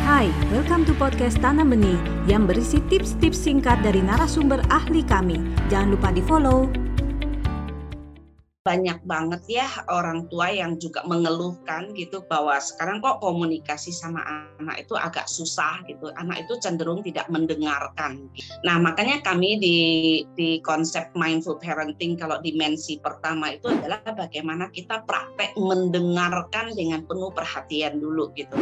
Hai, welcome to podcast Tanam Benih yang berisi tips-tips singkat dari narasumber ahli kami. Jangan lupa di-follow banyak banget ya orang tua yang juga mengeluhkan gitu bahwa sekarang kok komunikasi sama anak itu agak susah gitu. Anak itu cenderung tidak mendengarkan. Nah, makanya kami di di konsep mindful parenting kalau dimensi pertama itu adalah bagaimana kita praktek mendengarkan dengan penuh perhatian dulu gitu.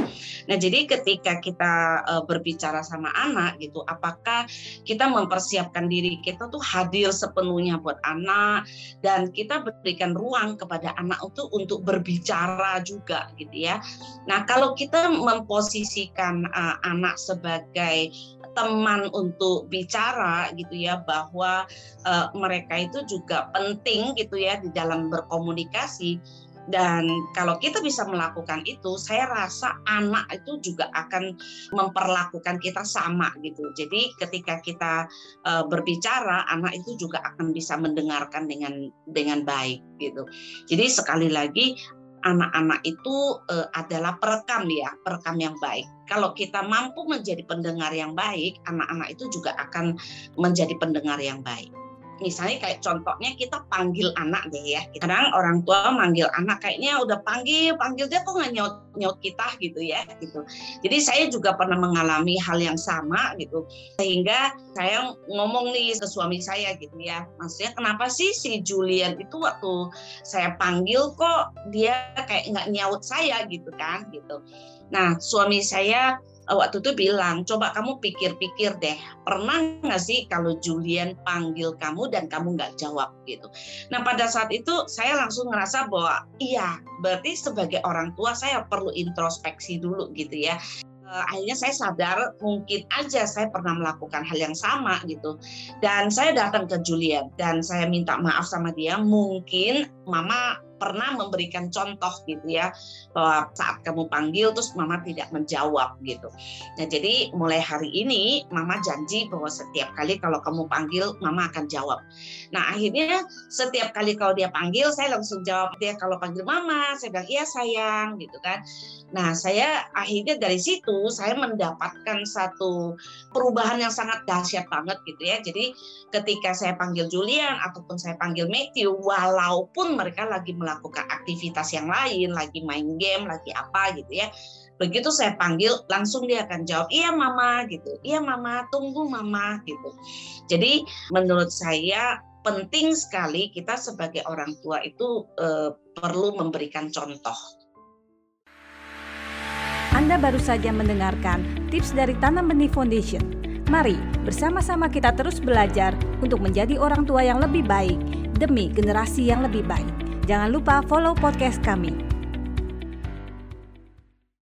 Nah, jadi ketika kita uh, berbicara sama anak gitu, apakah kita mempersiapkan diri kita tuh hadir sepenuhnya buat anak dan kita berikan ruang kepada anak itu untuk berbicara juga gitu ya. Nah, kalau kita memposisikan uh, anak sebagai teman untuk bicara gitu ya bahwa uh, mereka itu juga penting gitu ya di dalam berkomunikasi dan kalau kita bisa melakukan itu, saya rasa anak itu juga akan memperlakukan kita sama gitu. Jadi ketika kita uh, berbicara, anak itu juga akan bisa mendengarkan dengan dengan baik gitu. Jadi sekali lagi anak-anak itu uh, adalah perekam ya, perekam yang baik. Kalau kita mampu menjadi pendengar yang baik, anak-anak itu juga akan menjadi pendengar yang baik misalnya kayak contohnya kita panggil anak deh ya. Kadang orang tua manggil anak kayaknya udah panggil, panggil dia kok nggak nyaut nyaut kita gitu ya gitu. Jadi saya juga pernah mengalami hal yang sama gitu. Sehingga saya ngomong nih ke suami saya gitu ya. Maksudnya kenapa sih si Julian itu waktu saya panggil kok dia kayak nggak nyaut saya gitu kan gitu. Nah suami saya waktu itu bilang, coba kamu pikir-pikir deh, pernah nggak sih kalau Julian panggil kamu dan kamu nggak jawab? Gitu. Nah pada saat itu saya langsung ngerasa bahwa iya, berarti sebagai orang tua saya perlu introspeksi dulu gitu ya. Eh, akhirnya saya sadar mungkin aja saya pernah melakukan hal yang sama gitu. Dan saya datang ke Julian dan saya minta maaf sama dia mungkin mama pernah memberikan contoh gitu ya bahwa saat kamu panggil terus mama tidak menjawab gitu. Nah jadi mulai hari ini mama janji bahwa setiap kali kalau kamu panggil mama akan jawab. Nah akhirnya setiap kali kalau dia panggil saya langsung jawab dia kalau panggil mama saya bilang iya sayang gitu kan. Nah saya akhirnya dari situ saya mendapatkan satu perubahan yang sangat dahsyat banget gitu ya. Jadi ketika saya panggil Julian ataupun saya panggil Matthew walaupun mereka lagi melakukan aktivitas yang lain, lagi main game, lagi apa gitu ya. Begitu saya panggil, langsung dia akan jawab, iya mama gitu, iya mama, tunggu mama gitu. Jadi menurut saya penting sekali kita sebagai orang tua itu eh, perlu memberikan contoh. Anda baru saja mendengarkan tips dari Tanam Benih Foundation. Mari bersama-sama kita terus belajar untuk menjadi orang tua yang lebih baik demi generasi yang lebih baik. Jangan lupa follow podcast kami.